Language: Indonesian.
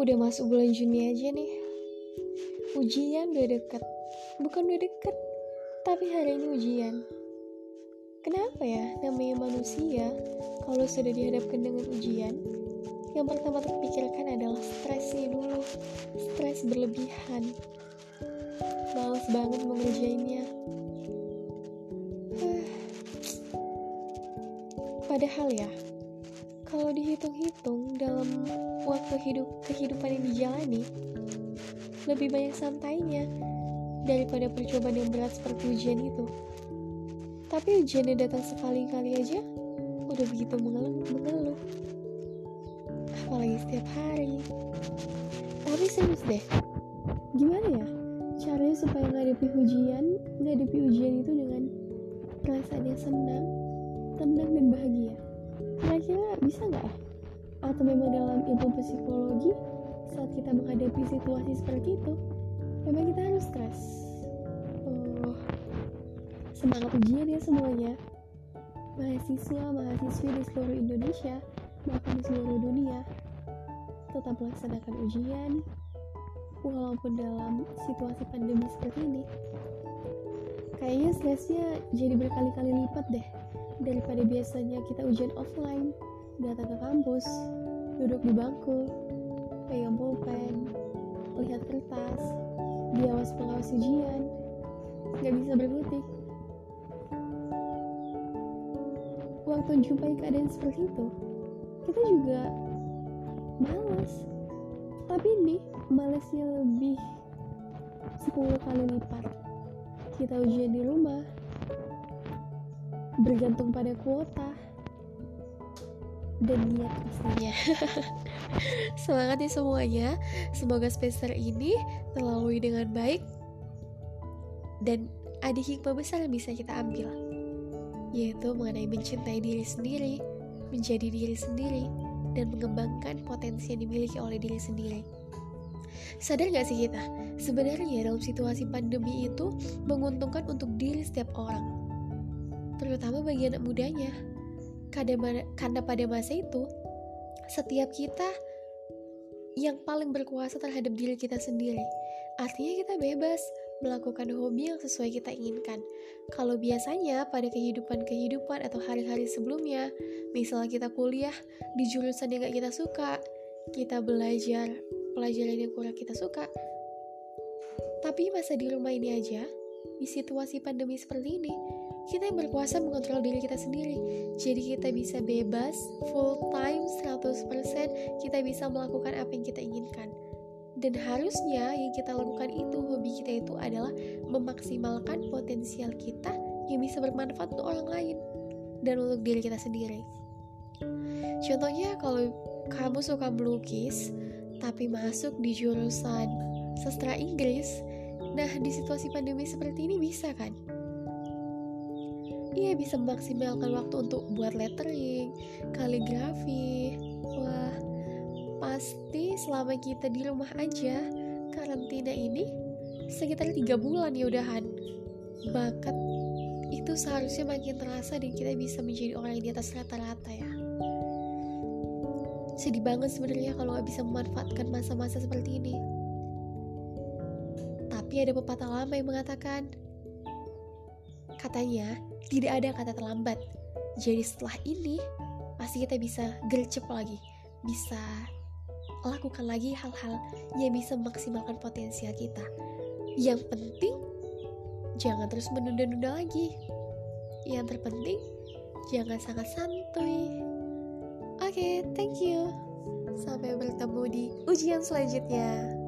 Udah masuk bulan Juni aja nih. Ujian udah deket. Bukan udah deket, tapi hari ini ujian. Kenapa ya namanya manusia kalau sudah dihadapkan dengan ujian, yang pertama terpikirkan adalah stresnya dulu. Stres berlebihan. Males banget mengerjainnya. Padahal ya, kalau dihitung-hitung dalam waktu hidup kehidupan yang dijalani, lebih banyak santainya daripada percobaan yang berat seperti ujian itu. Tapi ujian yang datang sekali-kali aja udah begitu mengeluh, mengeluh. Apalagi setiap hari. Tapi serius deh, gimana ya caranya supaya ngadepi ujian, ngadepi ujian itu dengan perasaan yang senang, tenang dan bahagia? Kira-kira bisa nggak ya? Atau memang dalam ilmu psikologi saat kita menghadapi situasi seperti itu, memang kita harus stres. Oh, semangat ujian ya semuanya. Mahasiswa, mahasiswi di seluruh Indonesia, bahkan di seluruh dunia, tetap melaksanakan ujian, walaupun dalam situasi pandemi seperti ini. Kayaknya stresnya jadi berkali-kali lipat deh daripada biasanya kita ujian offline, datang ke kampus, duduk di bangku, pegang pulpen, lihat kertas, diawas pengawas ujian, nggak bisa berkutik. Waktu jumpai keadaan seperti itu, kita juga malas. Tapi ini malasnya lebih 10 kali lipat. Kita ujian di rumah, bergantung pada kuota dan niat pastinya. Semangat ya semuanya. Semoga semester ini terlalui dengan baik dan ada hikmah besar yang bisa kita ambil yaitu mengenai mencintai diri sendiri, menjadi diri sendiri, dan mengembangkan potensi yang dimiliki oleh diri sendiri. Sadar gak sih kita, sebenarnya dalam situasi pandemi itu menguntungkan untuk diri setiap orang, terutama bagi anak mudanya. Karena pada masa itu, setiap kita yang paling berkuasa terhadap diri kita sendiri. Artinya kita bebas melakukan hobi yang sesuai kita inginkan. Kalau biasanya pada kehidupan-kehidupan atau hari-hari sebelumnya, misalnya kita kuliah di jurusan yang gak kita suka, kita belajar pelajaran yang kurang kita suka. Tapi masa di rumah ini aja, di situasi pandemi seperti ini, kita yang berkuasa mengontrol diri kita sendiri. Jadi kita bisa bebas, full time, 100%, kita bisa melakukan apa yang kita inginkan dan harusnya yang kita lakukan itu hobi kita itu adalah memaksimalkan potensial kita yang bisa bermanfaat untuk orang lain dan untuk diri kita sendiri contohnya kalau kamu suka melukis tapi masuk di jurusan sastra Inggris. Nah di situasi pandemi seperti ini bisa kan? Iya bisa memaksimalkan waktu untuk buat lettering, kaligrafi, wah pasti selama kita di rumah aja karantina ini sekitar tiga bulan ya udahan. Bakat itu seharusnya makin terasa dan kita bisa menjadi orang yang di atas rata-rata ya sedih banget sebenarnya kalau nggak bisa memanfaatkan masa-masa seperti ini tapi ada pepatah lama yang mengatakan katanya tidak ada kata terlambat jadi setelah ini pasti kita bisa gercep lagi bisa lakukan lagi hal-hal yang bisa memaksimalkan potensial kita. Yang penting, jangan terus menunda-nunda lagi. Yang terpenting, jangan sangat santuy. Oke, okay, thank you. Sampai bertemu di ujian selanjutnya.